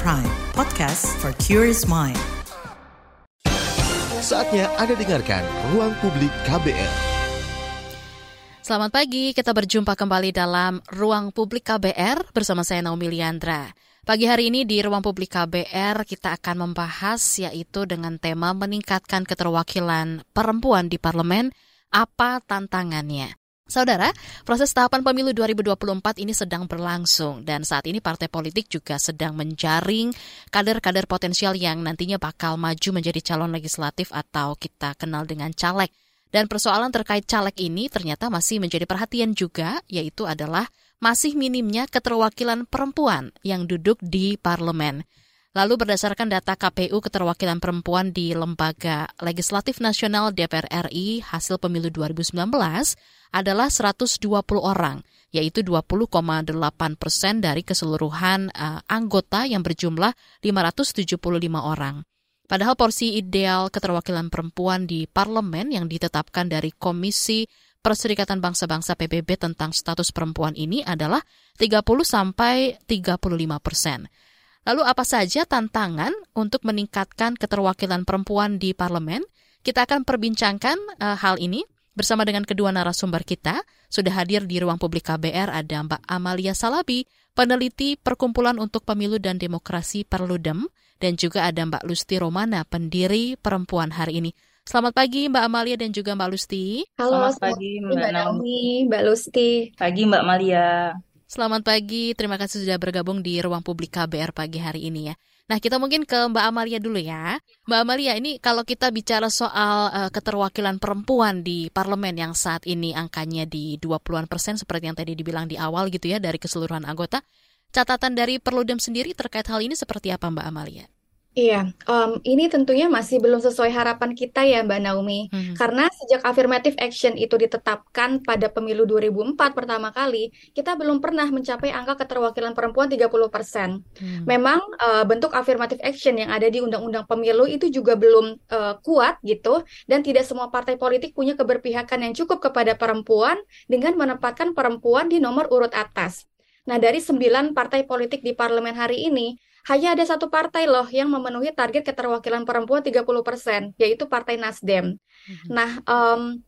Prime, podcast for curious mind. Saatnya Anda dengarkan Ruang Publik KBR. Selamat pagi, kita berjumpa kembali dalam Ruang Publik KBR bersama saya Naomi Liandra. Pagi hari ini di Ruang Publik KBR kita akan membahas yaitu dengan tema meningkatkan keterwakilan perempuan di parlemen, apa tantangannya? Saudara, proses tahapan pemilu 2024 ini sedang berlangsung dan saat ini partai politik juga sedang menjaring kader-kader potensial yang nantinya bakal maju menjadi calon legislatif atau kita kenal dengan caleg. Dan persoalan terkait caleg ini ternyata masih menjadi perhatian juga, yaitu adalah masih minimnya keterwakilan perempuan yang duduk di parlemen. Lalu berdasarkan data KPU keterwakilan perempuan di Lembaga Legislatif Nasional DPR RI hasil pemilu 2019 adalah 120 orang, yaitu 20,8 persen dari keseluruhan uh, anggota yang berjumlah 575 orang. Padahal porsi ideal keterwakilan perempuan di parlemen yang ditetapkan dari Komisi Perserikatan Bangsa-Bangsa PBB tentang status perempuan ini adalah 30 sampai 35 persen. Lalu apa saja tantangan untuk meningkatkan keterwakilan perempuan di parlemen? Kita akan perbincangkan uh, hal ini bersama dengan kedua narasumber kita. Sudah hadir di ruang publik KBR ada Mbak Amalia Salabi, peneliti Perkumpulan untuk Pemilu dan Demokrasi Perludem, dan juga ada Mbak Lusti Romana, pendiri Perempuan hari ini. Selamat pagi Mbak Amalia dan juga Mbak Lusti. Halo, selamat pagi Mbak Naomi, Mbak Lusti. Pagi Mbak Amalia. Selamat pagi, terima kasih sudah bergabung di ruang publik KBR pagi hari ini ya. Nah, kita mungkin ke Mbak Amalia dulu ya. Mbak Amalia, ini kalau kita bicara soal uh, keterwakilan perempuan di parlemen yang saat ini angkanya di 20-an persen seperti yang tadi dibilang di awal gitu ya dari keseluruhan anggota. Catatan dari Perludem sendiri terkait hal ini seperti apa Mbak Amalia? Iya, um, ini tentunya masih belum sesuai harapan kita ya Mbak Naomi. Hmm. Karena sejak affirmative action itu ditetapkan pada pemilu 2004 pertama kali, kita belum pernah mencapai angka keterwakilan perempuan 30%. Hmm. Memang uh, bentuk affirmative action yang ada di undang-undang pemilu itu juga belum uh, kuat gitu dan tidak semua partai politik punya keberpihakan yang cukup kepada perempuan dengan menempatkan perempuan di nomor urut atas. Nah, dari sembilan partai politik di parlemen hari ini, hanya ada satu partai loh yang memenuhi target keterwakilan perempuan 30%, yaitu Partai Nasdem. Mm-hmm. Nah, um,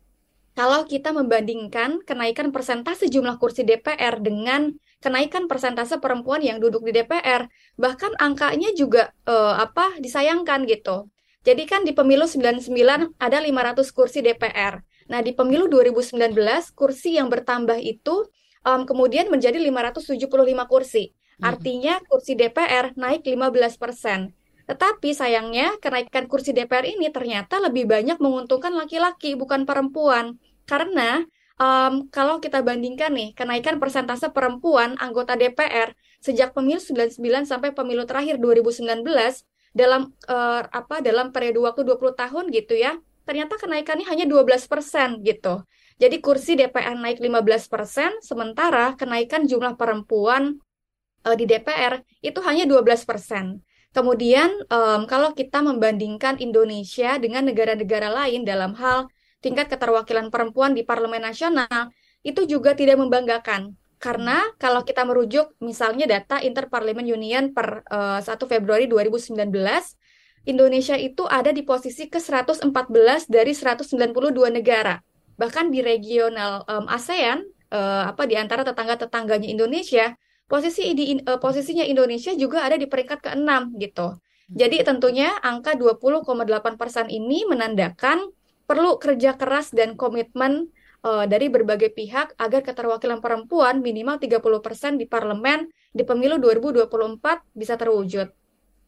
kalau kita membandingkan kenaikan persentase jumlah kursi DPR dengan kenaikan persentase perempuan yang duduk di DPR, bahkan angkanya juga uh, apa disayangkan gitu. Jadi kan di pemilu 99 ada 500 kursi DPR. Nah, di pemilu 2019 kursi yang bertambah itu um, kemudian menjadi 575 kursi. Artinya kursi DPR naik 15 persen. Tetapi sayangnya kenaikan kursi DPR ini ternyata lebih banyak menguntungkan laki-laki bukan perempuan. Karena um, kalau kita bandingkan nih kenaikan persentase perempuan anggota DPR sejak pemilu 99 sampai pemilu terakhir 2019 dalam uh, apa dalam periode waktu 20 tahun gitu ya. Ternyata kenaikannya hanya 12 persen gitu. Jadi kursi DPR naik 15 persen, sementara kenaikan jumlah perempuan uh, di DPR itu hanya 12 persen. Kemudian um, kalau kita membandingkan Indonesia dengan negara-negara lain dalam hal tingkat keterwakilan perempuan di Parlemen Nasional, itu juga tidak membanggakan. Karena kalau kita merujuk misalnya data Interparliament Union per uh, eh, 1 Februari 2019, Indonesia itu ada di posisi ke-114 dari 192 negara. Bahkan di regional um, ASEAN, uh, apa di antara tetangga-tetangganya Indonesia, posisi di uh, posisinya Indonesia juga ada di peringkat ke-6 gitu. Jadi tentunya angka 20,8% persen ini menandakan perlu kerja keras dan komitmen uh, dari berbagai pihak agar keterwakilan perempuan minimal 30% di parlemen di pemilu 2024 bisa terwujud.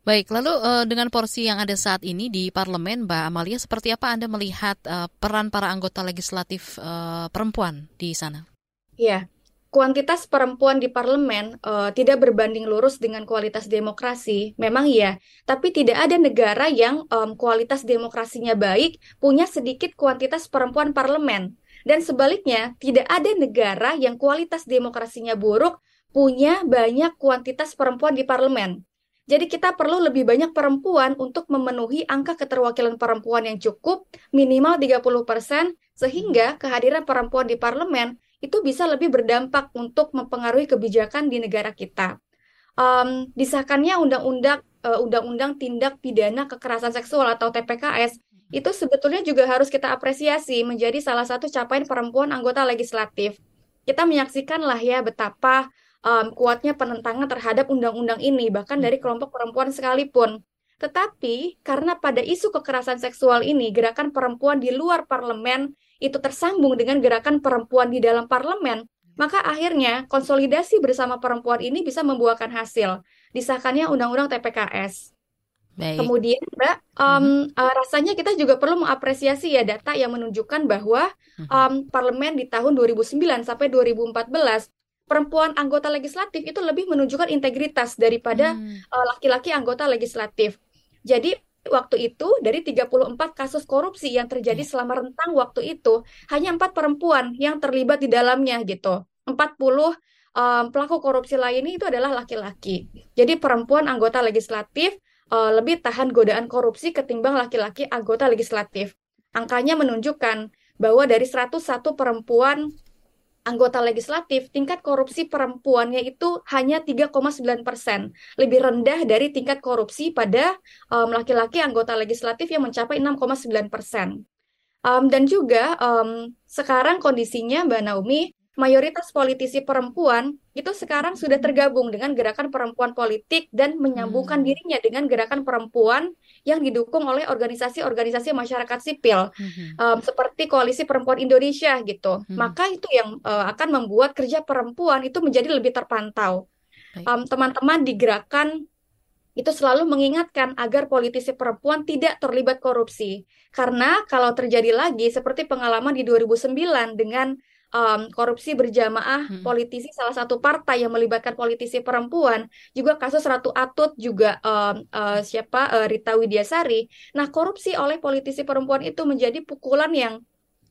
Baik, lalu uh, dengan porsi yang ada saat ini di parlemen, Mbak Amalia, seperti apa Anda melihat uh, peran para anggota legislatif uh, perempuan di sana? Iya, kuantitas perempuan di parlemen uh, tidak berbanding lurus dengan kualitas demokrasi, memang iya. Tapi tidak ada negara yang um, kualitas demokrasinya baik punya sedikit kuantitas perempuan parlemen. Dan sebaliknya, tidak ada negara yang kualitas demokrasinya buruk punya banyak kuantitas perempuan di parlemen. Jadi kita perlu lebih banyak perempuan untuk memenuhi angka keterwakilan perempuan yang cukup, minimal 30%, sehingga kehadiran perempuan di parlemen itu bisa lebih berdampak untuk mempengaruhi kebijakan di negara kita. um, disahkannya undang-undang uh, undang-undang tindak pidana kekerasan seksual atau TPKS itu sebetulnya juga harus kita apresiasi menjadi salah satu capaian perempuan anggota legislatif. Kita menyaksikan lah ya betapa um, kuatnya penentangan terhadap undang-undang ini bahkan dari kelompok perempuan sekalipun. Tetapi karena pada isu kekerasan seksual ini gerakan perempuan di luar parlemen itu tersambung dengan gerakan perempuan di dalam parlemen, maka akhirnya konsolidasi bersama perempuan ini bisa membuahkan hasil. Disahkannya Undang-Undang TPKS. Baik. Kemudian, Mbak, um, uh, rasanya kita juga perlu mengapresiasi ya data yang menunjukkan bahwa um, parlemen di tahun 2009 sampai 2014 perempuan anggota legislatif itu lebih menunjukkan integritas daripada hmm. uh, laki-laki anggota legislatif. Jadi waktu itu dari 34 kasus korupsi yang terjadi iya. selama rentang waktu itu hanya empat perempuan yang terlibat di dalamnya gitu. 40 um, pelaku korupsi lainnya itu adalah laki-laki. Jadi perempuan anggota legislatif uh, lebih tahan godaan korupsi ketimbang laki-laki anggota legislatif. Angkanya menunjukkan bahwa dari 101 perempuan anggota legislatif, tingkat korupsi perempuannya itu hanya 3,9 persen, lebih rendah dari tingkat korupsi pada laki-laki um, anggota legislatif yang mencapai 6,9 persen. Um, dan juga um, sekarang kondisinya Mbak Naomi, mayoritas politisi perempuan itu sekarang sudah tergabung dengan gerakan perempuan politik dan menyambungkan hmm. dirinya dengan gerakan perempuan yang didukung oleh organisasi-organisasi masyarakat sipil hmm. um, seperti Koalisi Perempuan Indonesia gitu. Hmm. Maka itu yang uh, akan membuat kerja perempuan itu menjadi lebih terpantau. Teman-teman um, di gerakan itu selalu mengingatkan agar politisi perempuan tidak terlibat korupsi. Karena kalau terjadi lagi seperti pengalaman di 2009 dengan um, korupsi berjamaah hmm. politisi salah satu partai yang melibatkan politisi perempuan, juga kasus Ratu Atut juga um, uh, siapa uh, Rita Widiasari. Nah, korupsi oleh politisi perempuan itu menjadi pukulan yang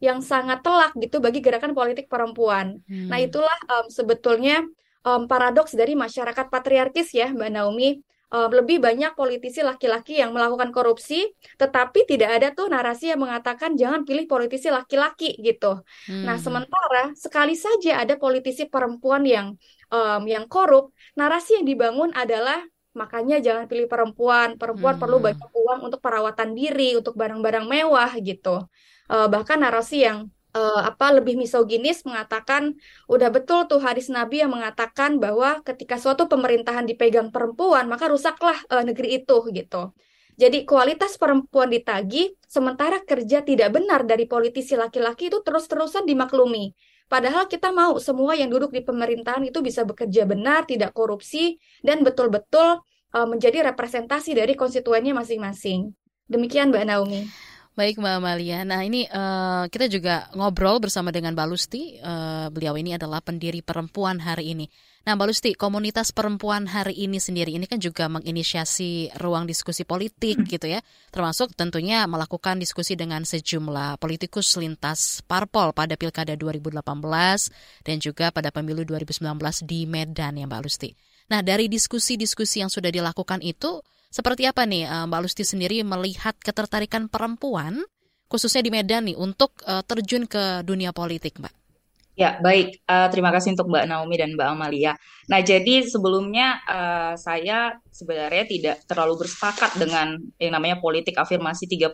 yang sangat telak gitu bagi gerakan politik perempuan. Hmm. Nah, itulah um, sebetulnya um, paradoks dari masyarakat patriarkis ya, Mbak Naomi uh, lebih banyak politisi laki-laki yang melakukan korupsi, tetapi tidak ada tuh narasi yang mengatakan jangan pilih politisi laki-laki gitu. Nah, hmm. Nah, sementara sekali saja ada politisi perempuan yang um, yang korup, narasi yang dibangun adalah makanya jangan pilih perempuan, perempuan hmm. perlu banyak uang untuk perawatan diri, untuk barang-barang mewah gitu. Uh, bahkan narasi yang uh, apa lebih misoginis mengatakan udah betul tuh hadis Nabi yang mengatakan bahwa ketika suatu pemerintahan dipegang perempuan maka rusaklah uh, negeri itu gitu. Jadi kualitas perempuan ditagi sementara kerja tidak benar dari politisi laki-laki itu terus-terusan dimaklumi. Padahal kita mau semua yang duduk di pemerintahan itu bisa bekerja benar, tidak korupsi dan betul-betul uh, menjadi representasi dari konstituennya masing-masing. Demikian Mbak Naomi. Baik Mbak Amalia, nah ini uh, kita juga ngobrol bersama dengan Mbak Lusti, uh, beliau ini adalah pendiri perempuan hari ini. Nah Mbak Lusti, komunitas perempuan hari ini sendiri ini kan juga menginisiasi ruang diskusi politik hmm. gitu ya, termasuk tentunya melakukan diskusi dengan sejumlah politikus lintas parpol pada Pilkada 2018 dan juga pada pemilu 2019 di Medan ya Mbak Lusti. Nah dari diskusi-diskusi yang sudah dilakukan itu, seperti apa nih uh, Mbak Lusti sendiri melihat ketertarikan perempuan khususnya di Medan nih untuk uh, terjun ke dunia politik, Mbak? Ya, baik. Uh, terima kasih untuk Mbak Naomi dan Mbak Amalia. Nah, jadi sebelumnya uh, saya sebenarnya tidak terlalu bersepakat dengan yang namanya politik afirmasi 30%.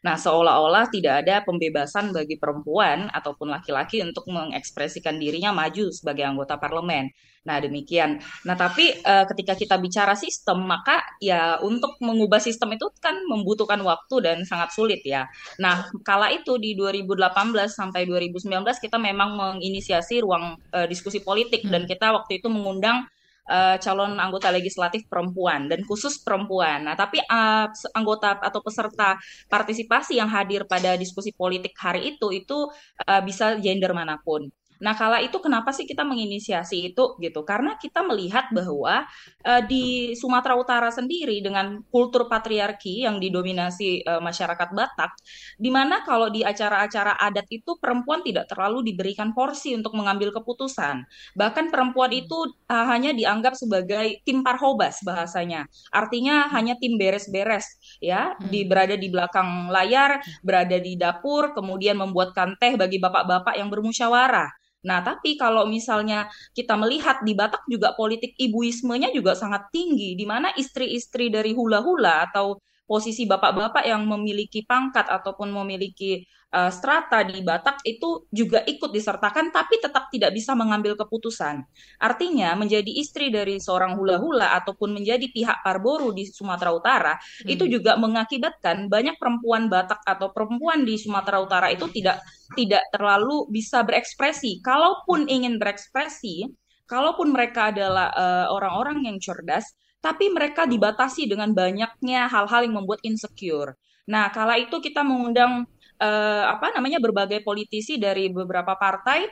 Nah, seolah-olah tidak ada pembebasan bagi perempuan ataupun laki-laki untuk mengekspresikan dirinya maju sebagai anggota parlemen. Nah, demikian. Nah, tapi uh, ketika kita bicara sistem, maka ya untuk mengubah sistem itu kan membutuhkan waktu dan sangat sulit ya. Nah, kala itu di 2018 sampai 2019 kita memang menginisiasi ruang uh, diskusi politik dan kita waktu itu mengundang uh, calon anggota legislatif perempuan dan khusus perempuan. Nah, tapi uh, anggota atau peserta partisipasi yang hadir pada diskusi politik hari itu itu uh, bisa gender mana pun. Nah, kala itu kenapa sih kita menginisiasi itu gitu? Karena kita melihat bahwa uh, di Sumatera Utara sendiri dengan kultur patriarki yang didominasi uh, masyarakat Batak, di mana kalau di acara-acara adat itu perempuan tidak terlalu diberikan porsi untuk mengambil keputusan. Bahkan perempuan itu uh, hanya dianggap sebagai tim parhobas bahasanya. Artinya hanya tim beres-beres ya, di hmm. berada di belakang layar, berada di dapur, kemudian membuatkan teh bagi bapak-bapak yang bermusyawarah. Nah, tapi kalau misalnya kita melihat di Batak juga politik ibuismenya juga sangat tinggi, di mana istri-istri dari hula-hula atau posisi bapak-bapak yang memiliki pangkat ataupun memiliki uh, strata di Batak itu juga ikut disertakan tapi tetap tidak bisa mengambil keputusan. Artinya menjadi istri dari seorang hula-hula ataupun menjadi pihak Parboru di Sumatera Utara hmm. itu juga mengakibatkan banyak perempuan Batak atau perempuan di Sumatera Utara itu tidak tidak terlalu bisa berekspresi. Kalaupun ingin berekspresi, kalaupun mereka adalah uh, orang-orang yang cerdas, tapi mereka dibatasi dengan banyaknya hal-hal yang membuat insecure. Nah, kala itu kita mengundang uh, apa namanya berbagai politisi dari beberapa partai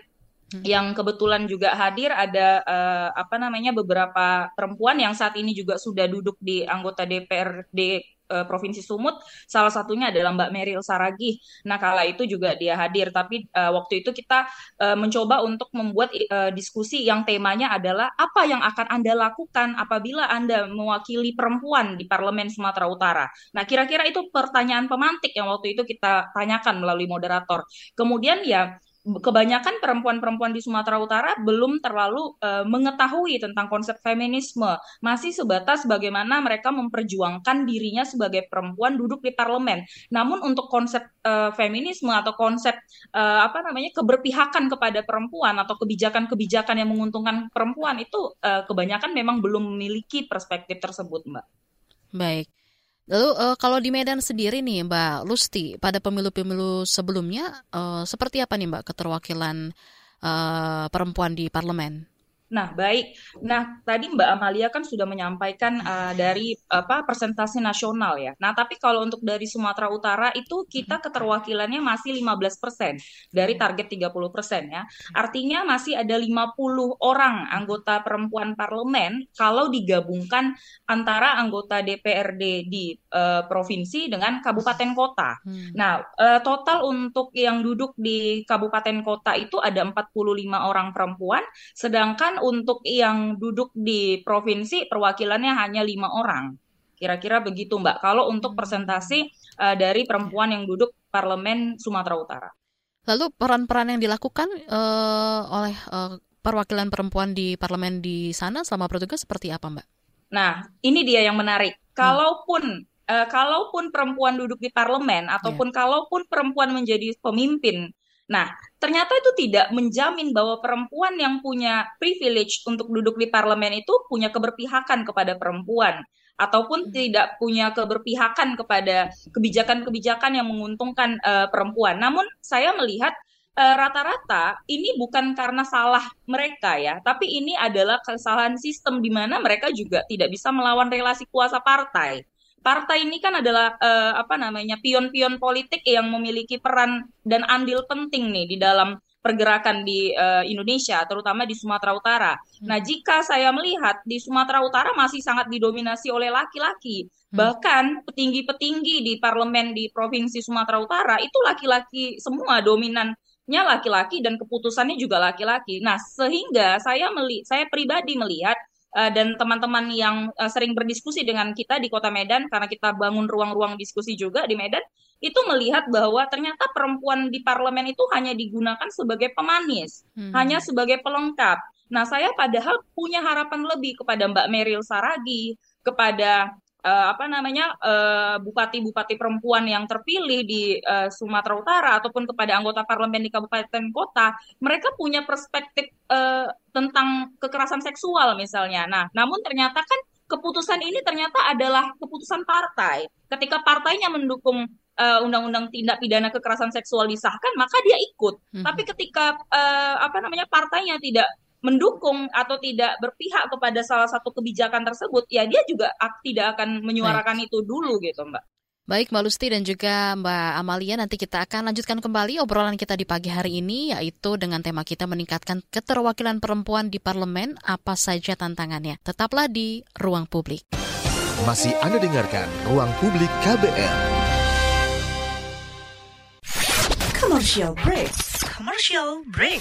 hmm. yang kebetulan juga hadir ada uh, apa namanya beberapa perempuan yang saat ini juga sudah duduk di anggota DPRD uh, Provinsi Sumut. Salah satunya adalah Mbak Meril Saragih. Nah, kala itu juga dia hadir, tapi uh, waktu itu kita uh, mencoba untuk membuat uh, diskusi yang temanya adalah apa yang akan Anda lakukan apabila Anda mewakili perempuan di Parlemen Sumatera Utara. Nah, kira-kira itu pertanyaan pemantik yang waktu itu kita tanyakan melalui moderator. Kemudian ya kebanyakan perempuan-perempuan di Sumatera Utara belum terlalu uh, mengetahui tentang konsep feminisme, masih sebatas bagaimana mereka memperjuangkan dirinya sebagai perempuan duduk di parlemen. Namun untuk konsep uh, feminisme atau konsep uh, apa namanya keberpihakan kepada perempuan atau kebijakan-kebijakan yang menguntungkan perempuan itu uh, kebanyakan memang belum memiliki perspektif tersebut, Mbak. Baik. Lalu uh, kalau di Medan sendiri nih Mbak Lusti, pada pemilu-pemilu sebelumnya uh, seperti apa nih Mbak keterwakilan uh, perempuan di parlemen? Nah, baik. Nah, tadi Mbak Amalia kan sudah menyampaikan uh, dari apa persentase nasional ya. Nah, tapi kalau untuk dari Sumatera Utara itu kita keterwakilannya masih 15% dari target 30% ya. Artinya masih ada 50 orang anggota perempuan parlemen kalau digabungkan antara anggota DPRD di uh, provinsi dengan kabupaten kota. Hmm. Nah, uh, total untuk yang duduk di kabupaten kota itu ada 45 orang perempuan, sedangkan untuk yang duduk di provinsi perwakilannya hanya lima orang. Kira-kira begitu Mbak. Kalau untuk hmm. presentasi uh, dari perempuan yang duduk parlemen Sumatera Utara. Lalu peran-peran yang dilakukan uh, oleh uh, perwakilan perempuan di parlemen di sana selama bertugas seperti apa Mbak? Nah, ini dia yang menarik. Hmm. Kalaupun uh, kalaupun perempuan duduk di parlemen ataupun yeah. kalaupun perempuan menjadi pemimpin Nah, ternyata itu tidak menjamin bahwa perempuan yang punya privilege untuk duduk di parlemen itu punya keberpihakan kepada perempuan ataupun hmm. tidak punya keberpihakan kepada kebijakan-kebijakan yang menguntungkan uh, perempuan. Namun saya melihat eh, rata-rata uh, ini bukan karena salah mereka ya, tapi ini adalah kesalahan sistem di mana mereka juga tidak bisa melawan relasi kuasa partai partai ini kan adalah uh, apa namanya pion-pion politik yang memiliki peran dan andil penting nih di dalam pergerakan di uh, Indonesia, terutama di Sumatera Utara. Hmm. Nah, jika saya melihat di Sumatera Utara masih sangat didominasi oleh laki-laki, hmm. bahkan petinggi-petinggi di parlemen di provinsi Sumatera Utara itu laki-laki semua dominannya laki-laki dan keputusannya juga laki-laki. Nah, sehingga saya meli saya pribadi melihat uh, dan teman-teman yang uh, sering berdiskusi dengan kita di Kota Medan karena kita bangun ruang-ruang diskusi juga di Medan itu melihat bahwa ternyata perempuan di parlemen itu hanya digunakan sebagai pemanis, hmm. hanya sebagai pelengkap. Nah, saya padahal punya harapan lebih kepada Mbak Meril Saragi, kepada uh, apa namanya bupati-bupati uh, perempuan yang terpilih di uh, Sumatera Utara ataupun kepada anggota parlemen di kabupaten kota, mereka punya perspektif uh, tentang kekerasan seksual misalnya. Nah, namun ternyata kan keputusan ini ternyata adalah keputusan partai. Ketika partainya mendukung undang-undang uh, tindak pidana kekerasan seksual disahkan, maka dia ikut. Hmm. Tapi ketika uh, apa namanya partainya tidak mendukung atau tidak berpihak kepada salah satu kebijakan tersebut, ya dia juga tidak akan menyuarakan Baik. itu dulu gitu, Mbak. Baik Mbak Lusti dan juga Mbak Amalia, nanti kita akan lanjutkan kembali obrolan kita di pagi hari ini, yaitu dengan tema kita meningkatkan keterwakilan perempuan di parlemen, apa saja tantangannya. Tetaplah di Ruang Publik. Masih Anda dengarkan Ruang Publik KBR. Commercial break. Commercial break.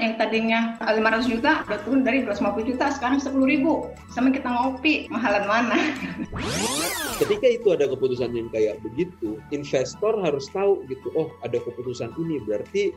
yang tadinya 500 juta udah turun dari 250 juta sekarang 10 ribu. Sama kita ngopi mahalan mana? Ketika itu ada keputusan yang kayak begitu investor harus tahu gitu oh ada keputusan ini berarti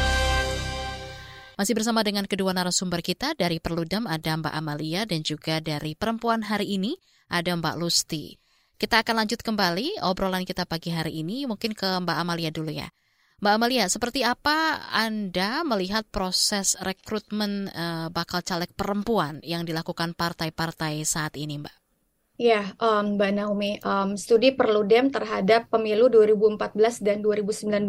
Masih bersama dengan kedua narasumber kita dari Perludem ada Mbak Amalia dan juga dari Perempuan hari ini ada Mbak Lusti. Kita akan lanjut kembali obrolan kita pagi hari ini mungkin ke Mbak Amalia dulu ya. Mbak Amalia, seperti apa Anda melihat proses rekrutmen uh, bakal caleg perempuan yang dilakukan partai-partai saat ini, Mbak? Ya, um, Mbak Naomi, um, studi Perludem terhadap pemilu 2014 dan 2019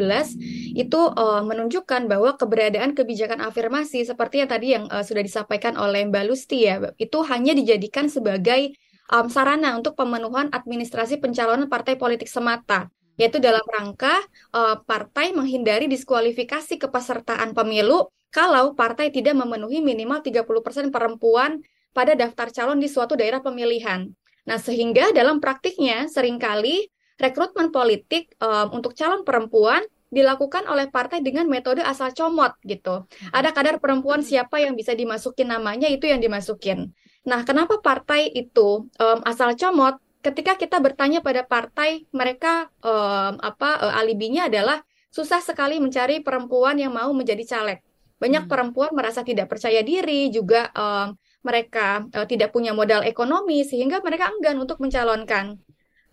itu um, menunjukkan bahwa keberadaan kebijakan afirmasi seperti yang tadi yang uh, sudah disampaikan oleh Mbak Lusti ya, itu hanya dijadikan sebagai um, sarana untuk pemenuhan administrasi pencalonan partai politik semata yaitu dalam rangka uh, partai menghindari diskualifikasi kepesertaan pemilu kalau partai tidak memenuhi minimal 30% perempuan pada daftar calon di suatu daerah pemilihan. Nah, sehingga dalam praktiknya sering kali rekrutmen politik um, untuk calon perempuan dilakukan oleh partai dengan metode asal comot gitu. Ada kadar perempuan siapa yang bisa dimasukin namanya itu yang dimasukin. Nah, kenapa partai itu um, asal comot? ketika kita bertanya pada partai, mereka um, apa uh, alibinya adalah susah sekali mencari perempuan yang mau menjadi caleg. Banyak hmm. perempuan merasa tidak percaya diri, juga um, mereka uh, tidak punya modal ekonomi sehingga mereka enggan untuk mencalonkan.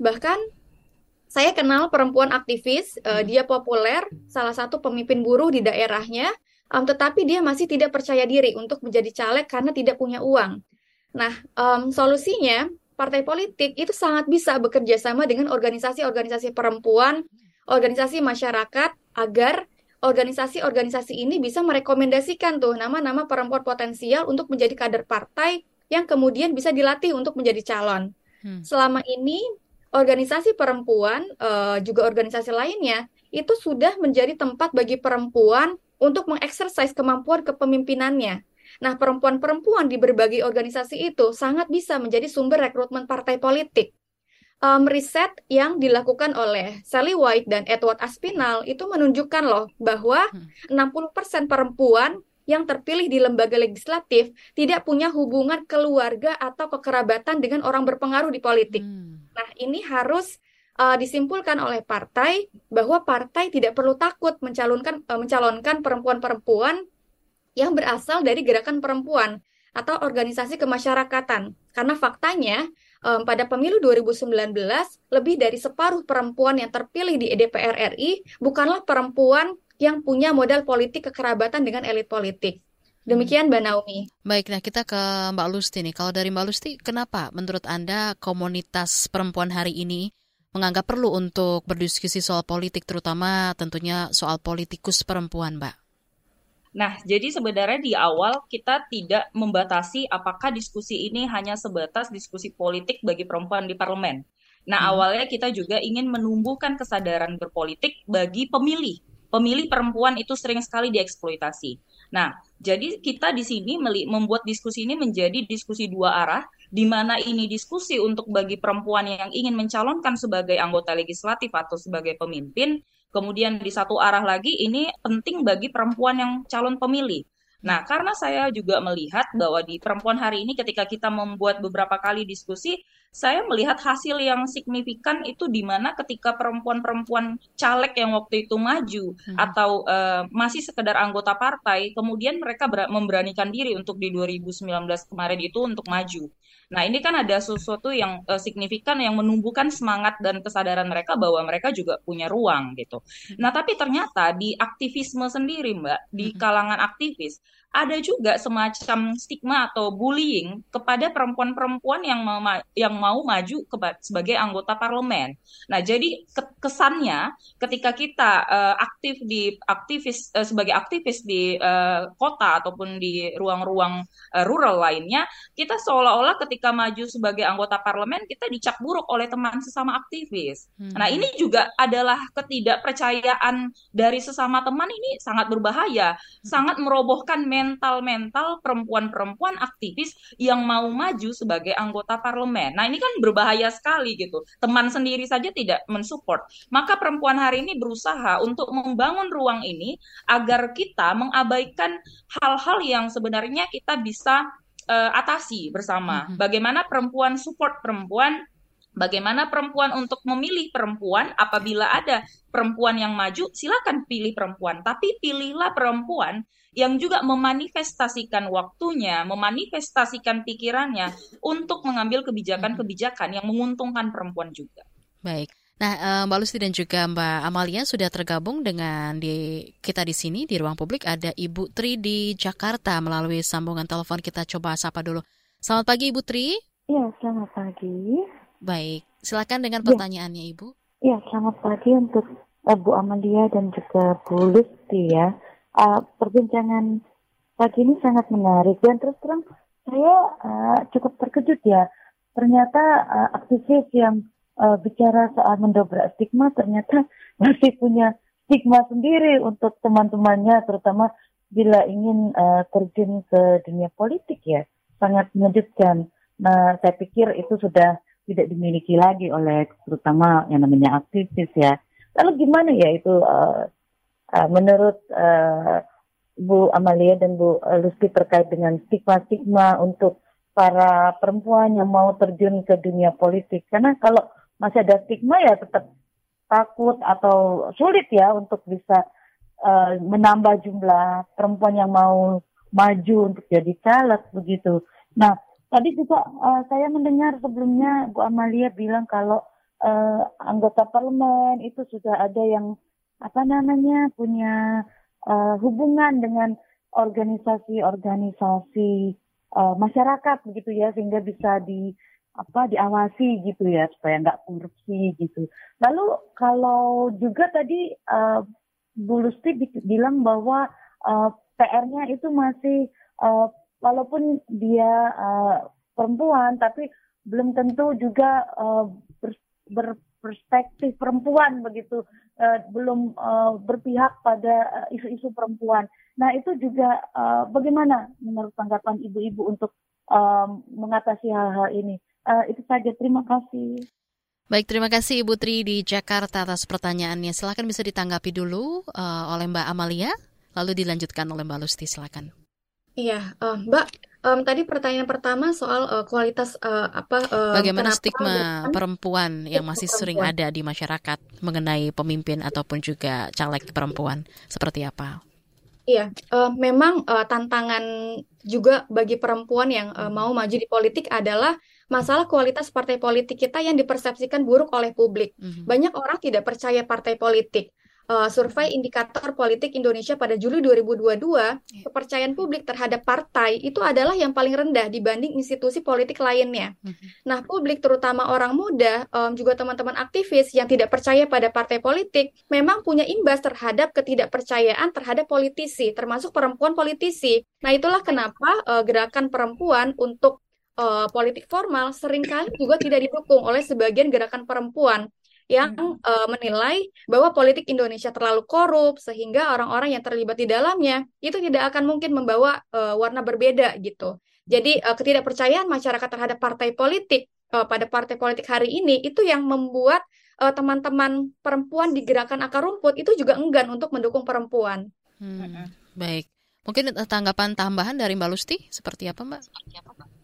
Bahkan saya kenal perempuan aktivis, uh, dia populer, salah satu pemimpin buruh di daerahnya, um, tetapi dia masih tidak percaya diri untuk menjadi caleg karena tidak punya uang. Nah, um, solusinya partai politik itu sangat bisa bekerja sama dengan organisasi-organisasi perempuan, organisasi masyarakat agar organisasi-organisasi ini bisa merekomendasikan tuh nama-nama perempuan potensial untuk menjadi kader partai yang kemudian bisa dilatih untuk menjadi calon. Hmm. Selama ini organisasi perempuan uh, juga organisasi lainnya itu sudah menjadi tempat bagi perempuan untuk mengeksersis kemampuan kepemimpinannya. Nah, perempuan-perempuan di berbagai organisasi itu sangat bisa menjadi sumber rekrutmen partai politik. Um, riset yang dilakukan oleh Sally White dan Edward Aspinall itu menunjukkan loh bahwa 60% hmm. perempuan yang terpilih di lembaga legislatif tidak punya hubungan keluarga atau kekerabatan dengan orang berpengaruh di politik. Hmm. Nah, ini harus uh, disimpulkan oleh partai bahwa partai tidak perlu takut mencalonkan uh, mencalonkan perempuan-perempuan yang berasal dari gerakan perempuan atau organisasi kemasyarakatan. Karena faktanya um, pada pemilu 2019 lebih dari separuh perempuan yang terpilih di DPR RI bukanlah perempuan yang punya modal politik kekerabatan dengan elit politik. Demikian Mbak Naomi. Baik, nah kita ke Mbak Lusti nih. Kalau dari Mbak Lusti, kenapa menurut Anda komunitas perempuan hari ini menganggap perlu untuk berdiskusi soal politik, terutama tentunya soal politikus perempuan, Mbak? Nah, jadi sebenarnya di awal kita tidak membatasi apakah diskusi ini hanya sebatas diskusi politik bagi perempuan di parlemen. Nah, hmm. awalnya kita juga ingin menumbuhkan kesadaran berpolitik bagi pemilih. Pemilih perempuan itu sering sekali dieksploitasi. Nah, jadi kita di sini membuat diskusi ini menjadi diskusi dua arah, di mana ini diskusi untuk bagi perempuan yang ingin mencalonkan sebagai anggota legislatif atau sebagai pemimpin, Kemudian di satu arah lagi ini penting bagi perempuan yang calon pemilih. Nah, karena saya juga melihat bahwa di perempuan hari ini ketika kita membuat beberapa kali diskusi, saya melihat hasil yang signifikan itu di mana ketika perempuan-perempuan caleg yang waktu itu maju hmm. atau uh, masih sekedar anggota partai, kemudian mereka memberanikan diri untuk di 2019 kemarin itu untuk maju. Nah, ini kan ada sesuatu yang uh, signifikan yang menumbuhkan semangat dan kesadaran mereka bahwa mereka juga punya ruang gitu. Nah, tapi ternyata di aktivisme sendiri, Mbak, di kalangan aktivis, ada juga semacam stigma atau bullying kepada perempuan-perempuan yang mau yang mau maju ke, sebagai anggota parlemen. Nah, jadi kesannya ketika kita uh, aktif di aktivis uh, sebagai aktivis di uh, kota ataupun di ruang-ruang uh, rural lainnya, kita seolah-olah ketika maju sebagai anggota parlemen kita dicap buruk oleh teman sesama aktivis. Hmm. Nah, ini juga adalah ketidakpercayaan dari sesama teman ini sangat berbahaya, hmm. sangat merobohkan mental-mental perempuan-perempuan aktivis yang mau maju sebagai anggota parlemen. Nah, ini kan berbahaya sekali gitu. Teman sendiri saja tidak mensupport. Maka perempuan hari ini berusaha untuk membangun ruang ini agar kita mengabaikan hal-hal yang sebenarnya kita bisa uh, atasi bersama. Mm-hmm. Bagaimana perempuan support perempuan Bagaimana perempuan untuk memilih perempuan apabila ada perempuan yang maju, silakan pilih perempuan, tapi pilihlah perempuan yang juga memanifestasikan waktunya, memanifestasikan pikirannya untuk mengambil kebijakan-kebijakan yang menguntungkan perempuan juga. Baik. Nah, eh, Mbak Lusti dan juga Mbak Amalia sudah tergabung dengan di kita di sini di ruang publik ada Ibu Tri di Jakarta melalui sambungan telepon kita coba sapa dulu. Selamat pagi Ibu Tri. Iya, selamat pagi. Baik, silakan dengan iya. pertanyaannya ya. Ibu. Iya, selamat pagi untuk uh, Bu Amalia dan juga Bu Lusti ya. Uh, perbincangan pagi ini sangat menarik dan terus terang saya uh, cukup terkejut ya. Ternyata uh, aktivis yang uh, bicara soal mendobrak stigma ternyata masih punya stigma sendiri untuk teman-temannya terutama bila ingin uh, terjun ke dunia politik ya. Sangat mengejutkan. Nah, saya pikir itu sudah tidak dimiliki lagi oleh terutama yang namanya aktivis ya. Lalu gimana ya itu uh, uh, menurut uh, Bu Amalia dan Bu Luski terkait dengan stigma-stigma untuk para perempuan yang mau terjun ke dunia politik? Karena kalau masih ada stigma ya tetap takut atau sulit ya untuk bisa uh, menambah jumlah perempuan yang mau maju untuk jadi caleg begitu. Nah, Tadi juga uh, saya mendengar sebelumnya Bu Amalia bilang kalau uh, anggota parlemen itu sudah ada yang apa namanya punya uh, hubungan dengan organisasi-organisasi uh, masyarakat begitu ya sehingga bisa di apa diawasi gitu ya supaya nggak korupsi gitu. Lalu kalau juga tadi uh, Bu Lusti bilang bahwa uh, PR-nya itu masih uh, walaupun dia uh, perempuan tapi belum tentu juga uh, ber, berperspektif perempuan begitu uh, belum uh, berpihak pada isu-isu uh, perempuan. Nah itu juga uh, bagaimana menurut tanggapan ibu-ibu untuk uh, mengatasi hal-hal ini. Uh, itu saja. Terima kasih. Baik, terima kasih Ibu Tri di Jakarta atas pertanyaannya. Silakan bisa ditanggapi dulu uh, oleh Mbak Amalia, lalu dilanjutkan oleh Mbak Lusti. Silakan. Iya, uh, Mbak, um, tadi pertanyaan pertama soal uh, kualitas uh, apa? Uh, Bagaimana stigma perempuan yang masih perempuan. sering ada di masyarakat mengenai pemimpin ataupun juga caleg perempuan seperti apa? Iya, uh, memang uh, tantangan juga bagi perempuan yang uh, mau maju di politik adalah masalah kualitas partai politik kita yang dipersepsikan buruk oleh publik. Mm -hmm. Banyak orang tidak percaya partai politik uh, survei indikator politik Indonesia pada Juli 2022, iya. kepercayaan publik terhadap partai itu adalah yang paling rendah dibanding institusi politik lainnya. Mhm. Nah, publik terutama orang muda, um, juga teman-teman aktivis yang tidak percaya pada partai politik, memang punya imbas terhadap ketidakpercayaan terhadap politisi, termasuk perempuan politisi. Nah, itulah kenapa uh, gerakan perempuan untuk uh, politik formal sering kali juga tidak didukung oleh sebagian gerakan perempuan yang uh, menilai bahwa politik Indonesia terlalu korup sehingga orang-orang yang terlibat di dalamnya itu tidak akan mungkin membawa uh, warna berbeda gitu. Jadi uh, ketidakpercayaan masyarakat terhadap partai politik uh, pada partai politik hari ini itu yang membuat teman-teman uh, perempuan di gerakan akar rumput itu juga enggan untuk mendukung perempuan. Hmm, baik. Mungkin tanggapan tambahan dari Mbak Lusti seperti apa, Mbak? Seperti apa, Mbak?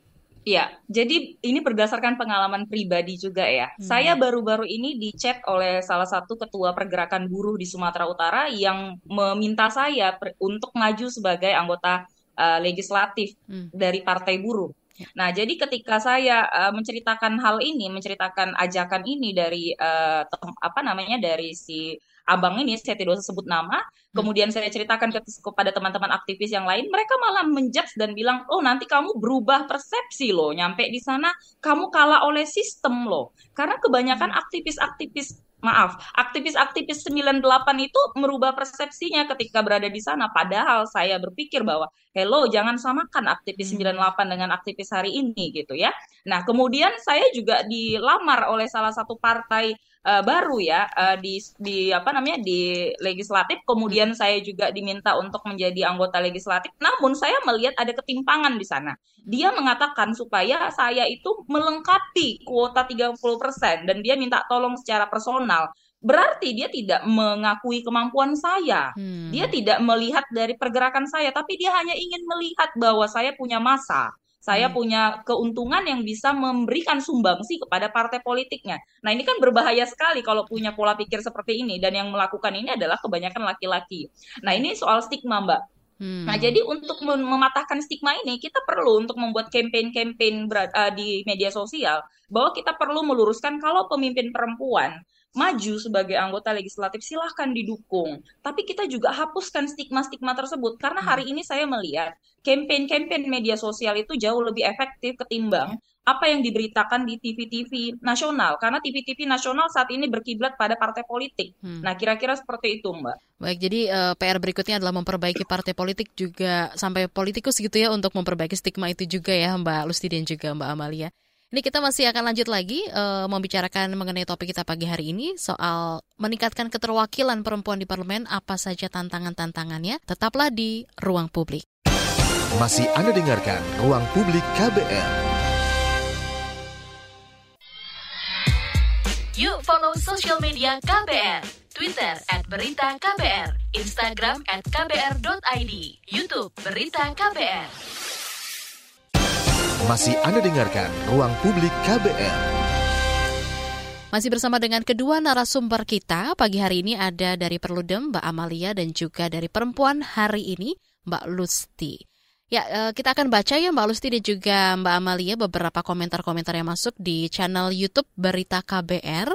Iya, jadi ini berdasarkan pengalaman pribadi juga ya. Hmm. Saya baru-baru ini dicek oleh salah satu ketua pergerakan buruh di Sumatera Utara yang meminta saya untuk maju sebagai anggota uh, legislatif hmm. dari Partai Buruh. Ya. Nah, jadi ketika saya uh, menceritakan hal ini, menceritakan ajakan ini dari uh, apa namanya dari si abang ini, saya tidak usah sebut nama, kemudian saya ceritakan ke, kepada teman-teman aktivis yang lain, mereka malah menjudge dan bilang, oh nanti kamu berubah persepsi loh, nyampe di sana kamu kalah oleh sistem loh, karena kebanyakan hmm. aktivis-aktivis maaf, aktivis-aktivis 98 itu merubah persepsinya ketika berada di sana. Padahal saya berpikir bahwa, hello, jangan samakan aktivis 98 hmm. dengan aktivis hari ini gitu ya. Nah, kemudian saya juga dilamar oleh salah satu partai uh, baru ya uh, di di apa namanya di legislatif. Kemudian saya juga diminta untuk menjadi anggota legislatif. Namun saya melihat ada ketimpangan di sana. Dia mengatakan supaya saya itu melengkapi kuota 30% dan dia minta tolong secara personal. Berarti dia tidak mengakui kemampuan saya. Hmm. Dia tidak melihat dari pergerakan saya, tapi dia hanya ingin melihat bahwa saya punya masa saya hmm. punya keuntungan yang bisa memberikan sumbangsi kepada partai politiknya. Nah ini kan berbahaya sekali kalau punya pola pikir seperti ini dan yang melakukan ini adalah kebanyakan laki-laki. Nah ini soal stigma mbak. Hmm. Nah, jadi untuk mem mematahkan stigma ini, kita perlu untuk membuat campaign-campaign uh, di media sosial bahwa kita perlu meluruskan kalau pemimpin perempuan maju sebagai anggota legislatif silahkan didukung. Tapi kita juga hapuskan stigma-stigma tersebut karena hari hmm. ini saya melihat campaign-campaign media sosial itu jauh lebih efektif ketimbang apa yang diberitakan di TV-TV nasional karena TV-TV nasional saat ini berkiblat pada partai politik. Hmm. Nah, kira-kira seperti itu, Mbak. Baik, jadi uh, eh, PR berikutnya adalah memperbaiki partai politik juga sampai politikus gitu ya untuk memperbaiki stigma itu juga ya, Mbak Lusti dan juga Mbak Amalia. Ini kita masih akan lanjut lagi uh, membicarakan mengenai topik kita pagi hari ini soal meningkatkan keterwakilan perempuan di parlemen, apa saja tantangan-tantangannya. Tetaplah di ruang publik. Masih Anda dengarkan Ruang Publik KBR. Yuk follow social media KBR. Twitter at Berita KBR, Instagram at KBR.id, Youtube Berita KBR. Masih Anda dengarkan Ruang Publik KBR. Masih bersama dengan kedua narasumber kita, pagi hari ini ada dari Perludem Mbak Amalia dan juga dari Perempuan hari ini Mbak Lusti. Ya, eh, kita akan baca ya Mbak Lusti dan juga Mbak Amalia beberapa komentar-komentar yang masuk di channel YouTube Berita KBR.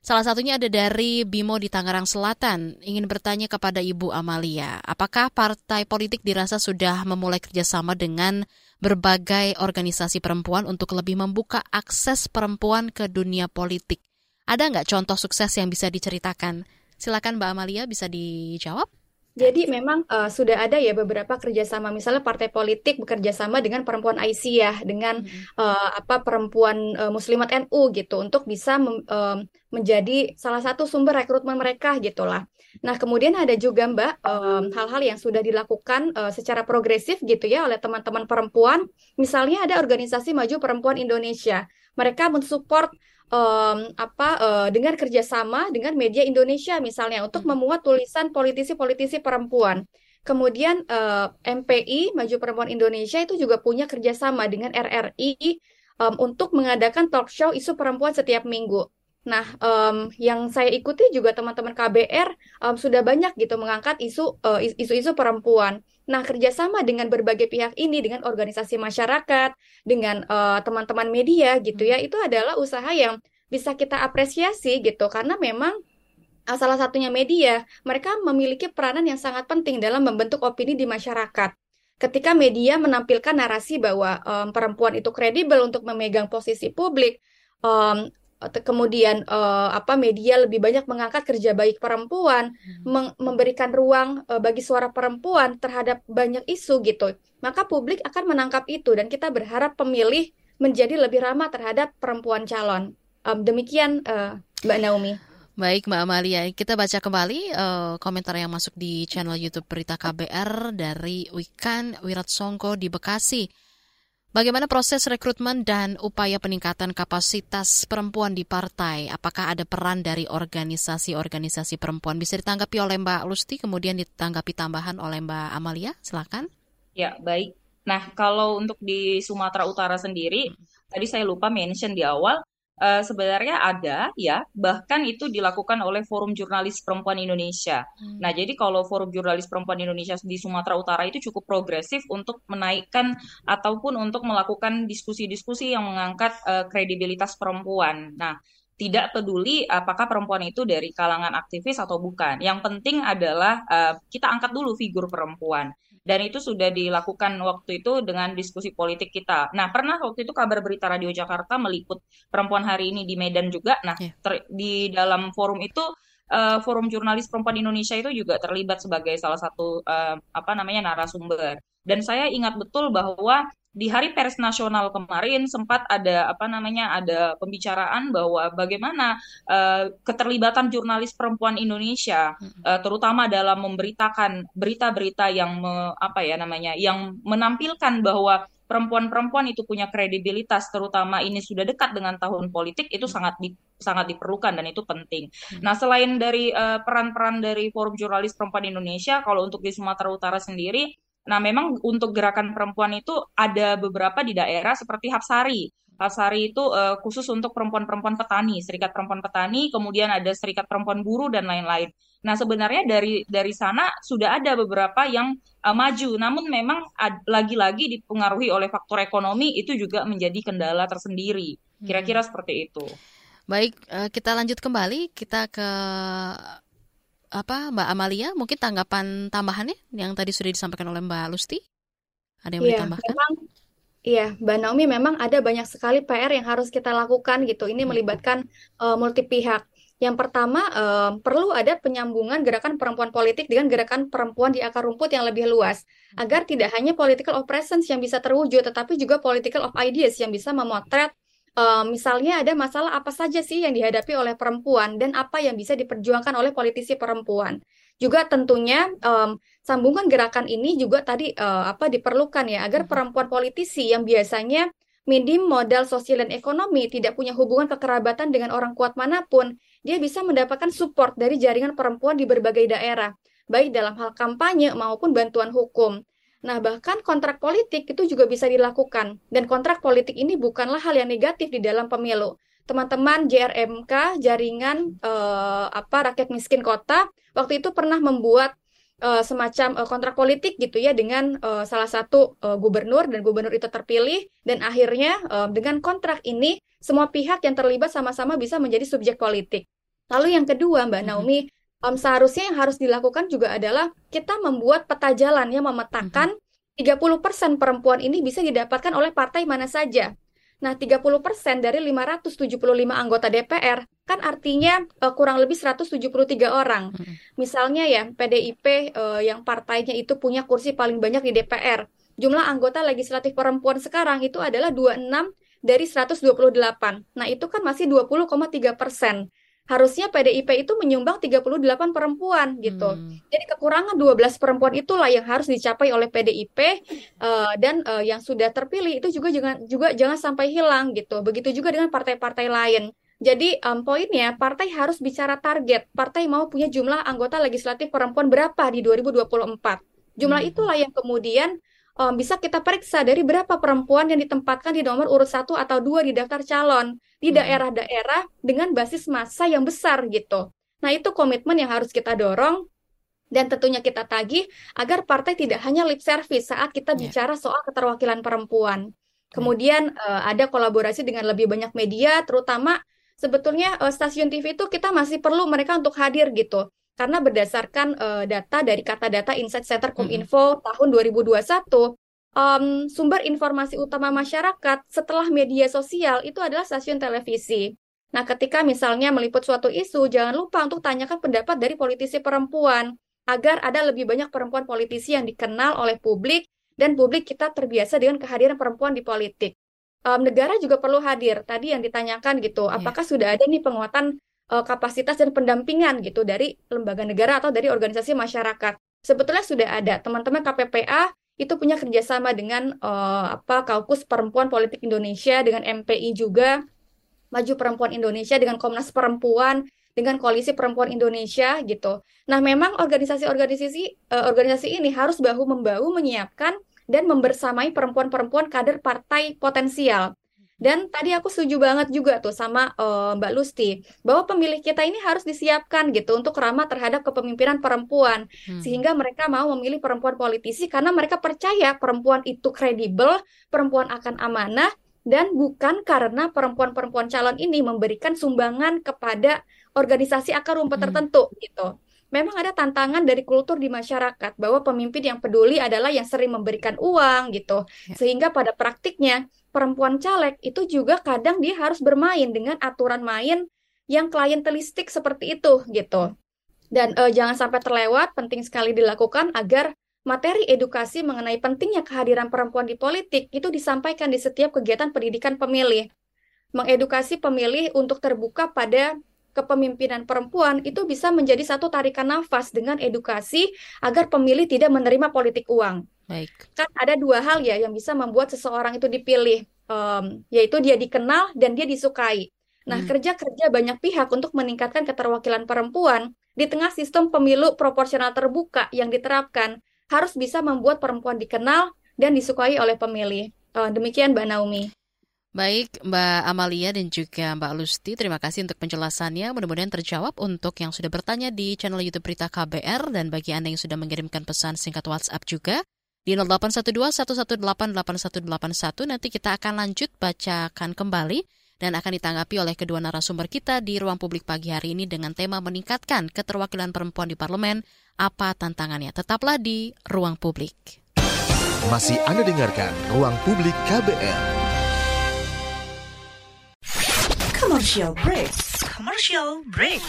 Salah satunya ada dari Bimo di Tangerang Selatan, ingin bertanya kepada Ibu Amalia, apakah partai politik dirasa sudah memulai kerjasama dengan berbagai organisasi perempuan untuk lebih membuka akses perempuan ke dunia politik? Ada nggak contoh sukses yang bisa diceritakan? Silakan Mbak Amalia bisa dijawab. Jadi memang uh, sudah ada ya beberapa kerjasama, misalnya partai politik bekerja sama dengan perempuan IC ya, dengan hmm. uh, apa perempuan uh, Muslimat NU gitu, untuk bisa uh, menjadi salah satu sumber rekrutmen mereka gitulah. Nah kemudian ada juga Mbak hal-hal um, yang sudah dilakukan uh, secara progresif gitu ya oleh teman-teman perempuan, misalnya ada organisasi Maju Perempuan Indonesia, mereka mensupport um, apa uh, dengan kerjasama dengan media Indonesia misalnya untuk memuat tulisan politisi-politisi perempuan. Kemudian uh, eh, MPI Maju Perempuan Indonesia itu juga punya kerjasama dengan RRI um, untuk mengadakan talk show isu perempuan setiap minggu. Nah, um, yang saya ikuti juga teman-teman KBR um, sudah banyak gitu mengangkat isu isu-isu perempuan. Nah, kerjasama dengan berbagai pihak ini, dengan organisasi masyarakat, dengan uh, teman-teman media gitu ya, itu adalah usaha yang bisa kita apresiasi gitu, karena memang uh, salah satunya media, mereka memiliki peranan yang sangat penting dalam membentuk opini di masyarakat. Ketika media menampilkan narasi bahwa um, perempuan itu kredibel untuk memegang posisi publik, um, kemudian uh, apa media lebih banyak mengangkat kerja baik perempuan, hmm. memberikan ruang uh, bagi suara perempuan terhadap banyak isu gitu. Maka publik akan menangkap itu dan kita berharap pemilih menjadi lebih ramah terhadap perempuan calon. Um, demikian uh, Mbak Naomi. Baik Mbak Amalia, kita baca kembali uh, komentar yang masuk di channel YouTube Berita KBR dari Wikan Wiratsongko di Bekasi. Bagaimana proses rekrutmen dan upaya peningkatan kapasitas perempuan di partai? Apakah ada peran dari organisasi-organisasi perempuan? Bisa ditanggapi oleh Mbak Lusti, kemudian ditanggapi tambahan oleh Mbak Amalia. Silakan. Ya, baik. Nah, kalau untuk di Sumatera Utara sendiri, hmm. tadi saya lupa mention di awal, uh, sebenarnya ada ya, bahkan itu dilakukan oleh Forum Jurnalis Perempuan Indonesia. Hmm. Nah, jadi kalau Forum Jurnalis Perempuan Indonesia di Sumatera Utara itu cukup progresif untuk menaikkan ataupun untuk melakukan diskusi-diskusi yang mengangkat uh, kredibilitas perempuan. Nah, tidak peduli apakah perempuan itu dari kalangan aktivis atau bukan. Yang penting adalah uh, kita angkat dulu figur perempuan dan itu sudah dilakukan waktu itu dengan diskusi politik kita. Nah, pernah waktu itu kabar berita Radio Jakarta meliput perempuan hari ini di Medan juga. Nah, yeah. ter, di dalam forum itu uh, Forum Jurnalis Perempuan Indonesia itu juga terlibat sebagai salah satu uh, apa namanya narasumber. Dan saya ingat betul bahwa di Hari Pers Nasional kemarin sempat ada apa namanya ada pembicaraan bahwa bagaimana uh, keterlibatan jurnalis perempuan Indonesia uh, terutama dalam memberitakan berita-berita yang me, apa ya namanya yang menampilkan bahwa perempuan-perempuan itu punya kredibilitas terutama ini sudah dekat dengan tahun politik itu sangat di, sangat diperlukan dan itu penting. Nah, selain dari peran-peran uh, dari Forum Jurnalis Perempuan Indonesia kalau untuk di Sumatera Utara sendiri Nah, memang untuk gerakan perempuan itu ada beberapa di daerah seperti Hapsari. Hapsari itu uh, khusus untuk perempuan-perempuan petani, serikat perempuan petani, kemudian ada serikat perempuan buruh dan lain-lain. Nah, sebenarnya dari dari sana sudah ada beberapa yang uh, maju, namun memang lagi-lagi dipengaruhi oleh faktor ekonomi itu juga menjadi kendala tersendiri. Kira-kira hmm. seperti itu. Baik, uh, kita lanjut kembali kita ke apa Mbak Amalia mungkin tanggapan tambahannya yang tadi sudah disampaikan oleh Mbak Lusti ada yang mau Iya, ditambahkan? memang iya, Mbak Naomi memang ada banyak sekali PR yang harus kita lakukan gitu. Ini melibatkan uh, multi pihak. Yang pertama, uh, perlu ada penyambungan gerakan perempuan politik dengan gerakan perempuan di akar rumput yang lebih luas, agar tidak hanya political of presence yang bisa terwujud, tetapi juga political of ideas yang bisa memotret uh, misalnya ada masalah apa saja sih yang dihadapi oleh perempuan dan apa yang bisa diperjuangkan oleh politisi perempuan. Juga tentunya um, sambungan gerakan ini juga tadi uh, apa diperlukan ya agar perempuan politisi yang biasanya minim modal sosial dan ekonomi, tidak punya hubungan kekerabatan dengan orang kuat mana pun, dia bisa mendapatkan support dari jaringan perempuan di berbagai daerah, baik dalam hal kampanye maupun bantuan hukum. Nah, bahkan kontrak politik itu juga bisa dilakukan. Dan kontrak politik ini bukanlah hal yang negatif di dalam pemilu. Teman-teman JRMK, jaringan eh, apa rakyat miskin kota, waktu itu pernah membuat eh, semacam eh, kontrak politik gitu ya dengan eh, salah satu eh, gubernur dan gubernur itu terpilih dan akhirnya eh, dengan kontrak ini semua pihak yang terlibat sama-sama bisa menjadi subjek politik. Lalu yang kedua, Mbak Naomi, um, seharusnya yang harus dilakukan juga adalah kita membuat peta jalan yang memetakan 30% perempuan ini bisa didapatkan oleh partai mana saja. Nah, 30% dari 575 anggota DPR kan artinya uh, kurang lebih 173 orang. Misalnya ya, PDIP uh, yang partainya itu punya kursi paling banyak di DPR. Jumlah anggota legislatif perempuan sekarang itu adalah 26 dari 128. Nah, itu kan masih 20,3 persen harusnya PDIP itu menyumbang 38 perempuan gitu. Hmm. Jadi kekurangan 12 perempuan itulah yang harus dicapai oleh PDIP uh, eh, dan uh, yang sudah terpilih itu juga jangan juga jangan sampai hilang gitu. Begitu juga dengan partai-partai lain. Jadi um, poinnya partai harus bicara target. Partai mau punya jumlah anggota legislatif perempuan berapa di 2024. Jumlah hmm. itulah yang kemudian um, bisa kita periksa dari berapa perempuan yang ditempatkan di nomor urut satu atau dua di daftar calon di hmm. daerah-daerah dengan basis massa yang besar gitu. Nah itu komitmen yang harus kita dorong dan tentunya kita tagih agar partai tidak hanya lip service saat kita yeah. bicara soal keterwakilan perempuan. Kemudian uh, ada kolaborasi dengan lebih banyak media, terutama sebetulnya uh, stasiun TV itu kita masih perlu mereka untuk hadir gitu karena berdasarkan uh, data dari kata data Insight Center Kominfo hmm. tahun 2021 um, sumber informasi utama masyarakat setelah media sosial itu adalah stasiun televisi. Nah, ketika misalnya meliput suatu isu, jangan lupa untuk tanyakan pendapat dari politisi perempuan agar ada lebih banyak perempuan politisi yang dikenal oleh publik dan publik kita terbiasa dengan kehadiran perempuan di politik. Um, negara juga perlu hadir. Tadi yang ditanyakan gitu, yeah. apakah sudah ada nih penguatan uh, kapasitas dan pendampingan gitu dari lembaga negara atau dari organisasi masyarakat. Sebetulnya sudah ada teman-teman KPPA itu punya kerjasama dengan uh, apa Kaukus Perempuan Politik Indonesia dengan MPI juga Maju Perempuan Indonesia dengan Komnas Perempuan dengan Koalisi Perempuan Indonesia gitu. Nah, memang organisasi-organisasi uh, organisasi ini harus bahu membahu menyiapkan dan membersamai perempuan-perempuan kader partai potensial. Dan tadi aku setuju banget juga tuh sama uh, Mbak Lusti bahwa pemilih kita ini harus disiapkan gitu untuk ramah terhadap kepemimpinan perempuan hmm. sehingga mereka mau memilih perempuan politisi karena mereka percaya perempuan itu kredibel, perempuan akan amanah dan bukan karena perempuan-perempuan calon ini memberikan sumbangan kepada organisasi akar rumput hmm. tertentu gitu memang ada tantangan dari kultur di masyarakat bahwa pemimpin yang peduli adalah yang sering memberikan uang gitu. Ya. Sehingga pada praktiknya perempuan caleg itu juga kadang dia harus bermain dengan aturan main yang klientelistik seperti itu gitu. Dan uh, jangan sampai terlewat, penting sekali dilakukan agar materi edukasi mengenai pentingnya kehadiran perempuan di politik itu disampaikan di setiap kegiatan pendidikan pemilih. Mengedukasi pemilih untuk terbuka pada kepemimpinan perempuan itu bisa menjadi satu tarikan nafas dengan edukasi agar pemilih tidak menerima politik uang. Baik. Kan ada dua hal ya yang bisa membuat seseorang itu dipilih, um, yaitu dia dikenal dan dia disukai. Nah, hmm. kerja-kerja banyak pihak untuk meningkatkan keterwakilan perempuan di tengah sistem pemilu proporsional terbuka yang diterapkan harus bisa membuat perempuan dikenal dan disukai oleh pemilih. Uh, demikian Mbak Naomi. Baik, Mbak Amalia dan juga Mbak Lusti, terima kasih untuk penjelasannya. Mudah-mudahan terjawab untuk yang sudah bertanya di channel YouTube Berita KBR dan bagi Anda yang sudah mengirimkan pesan singkat WhatsApp juga di 0812-118-8181. Nanti kita akan lanjut bacakan kembali dan akan ditanggapi oleh kedua narasumber kita di ruang publik pagi hari ini dengan tema meningkatkan keterwakilan perempuan di parlemen. Apa tantangannya? Tetaplah di ruang publik. Masih Anda dengarkan Ruang Publik KBR. Commercial break. Commercial break.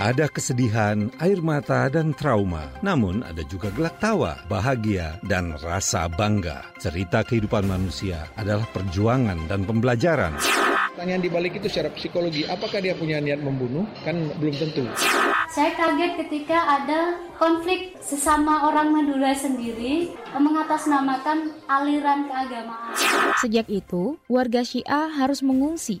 Ada kesedihan, air mata, dan trauma. Namun ada juga gelak tawa, bahagia, dan rasa bangga. Cerita kehidupan manusia adalah perjuangan dan pembelajaran. Pertanyaan di balik itu secara psikologi, apakah dia punya niat membunuh? Kan belum tentu. Saya kaget ketika ada konflik sesama orang Madura sendiri mengatasnamakan aliran keagamaan. Sejak itu, warga Syiah harus mengungsi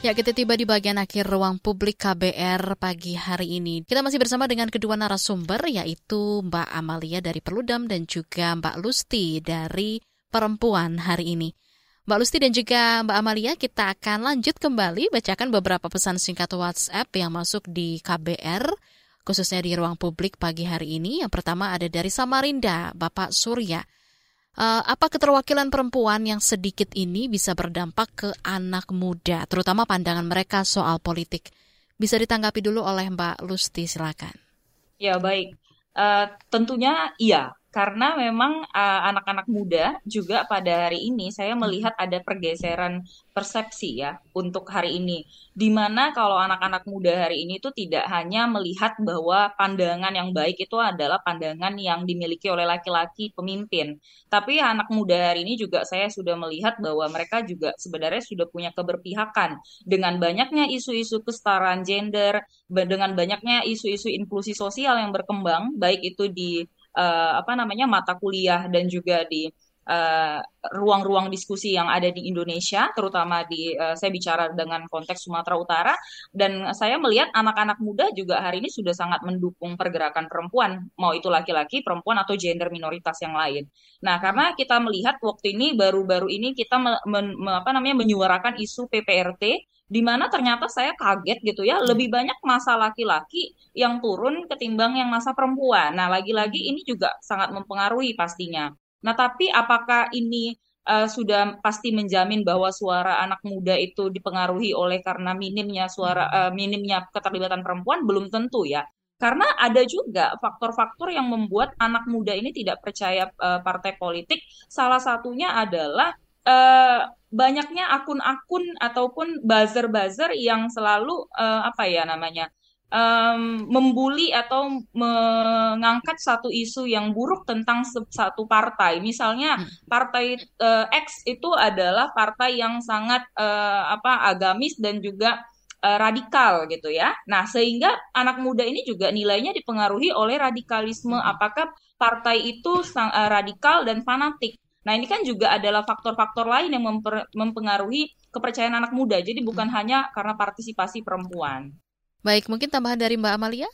Ya, kita tiba di bagian akhir ruang publik KBR pagi hari ini. Kita masih bersama dengan kedua narasumber, yaitu Mbak Amalia dari Perludam dan juga Mbak Lusti dari Perempuan hari ini. Mbak Lusti dan juga Mbak Amalia, kita akan lanjut kembali bacakan beberapa pesan singkat WhatsApp yang masuk di KBR, khususnya di ruang publik pagi hari ini. Yang pertama ada dari Samarinda, Bapak Surya. Uh, apa keterwakilan perempuan yang sedikit ini bisa berdampak ke anak muda, terutama pandangan mereka soal politik? Bisa ditanggapi dulu oleh Mbak Lusti, silakan. Ya baik, uh, tentunya iya karena memang uh, anak-anak muda juga pada hari ini saya hmm. melihat ada pergeseran persepsi ya untuk hari ini di mana kalau anak-anak muda hari ini itu tidak hanya melihat bahwa pandangan yang baik itu adalah pandangan yang dimiliki oleh laki-laki pemimpin tapi anak muda hari ini juga saya sudah melihat bahwa mereka juga sebenarnya sudah punya keberpihakan dengan banyaknya isu-isu kesetaraan gender dengan banyaknya isu-isu inklusi sosial yang berkembang baik itu di uh, apa namanya mata kuliah dan juga di eh, ruang-ruang uh, diskusi yang ada di Indonesia, terutama di uh, saya bicara dengan konteks Sumatera Utara, dan saya melihat anak-anak muda juga hari ini sudah sangat mendukung pergerakan perempuan, mau itu laki-laki, perempuan atau gender minoritas yang lain. Nah, karena kita melihat waktu ini baru-baru ini kita me, me, apa namanya menyuarakan isu PPRT di mana ternyata saya kaget gitu ya lebih banyak masa laki-laki yang turun ketimbang yang masa perempuan. Nah lagi-lagi ini juga sangat mempengaruhi pastinya. Nah tapi apakah ini uh, sudah pasti menjamin bahwa suara anak muda itu dipengaruhi oleh karena minimnya suara uh, minimnya keterlibatan perempuan belum tentu ya. Karena ada juga faktor-faktor yang membuat anak muda ini tidak percaya uh, partai politik. Salah satunya adalah uh, banyaknya akun-akun ataupun buzzer-buzzer yang selalu uh, apa ya namanya um, membuli atau mengangkat satu isu yang buruk tentang satu partai. Misalnya hmm. partai uh, X itu adalah partai yang sangat uh, apa agamis dan juga uh, radikal gitu ya. Nah, sehingga anak muda ini juga nilainya dipengaruhi oleh radikalisme hmm. apakah partai itu sang, uh, radikal dan fanatik. Nah, ini kan juga adalah faktor-faktor lain yang memper, mempengaruhi kepercayaan anak muda. Jadi bukan hmm. hanya karena partisipasi perempuan. Baik, mungkin tambahan dari Mbak Amalia?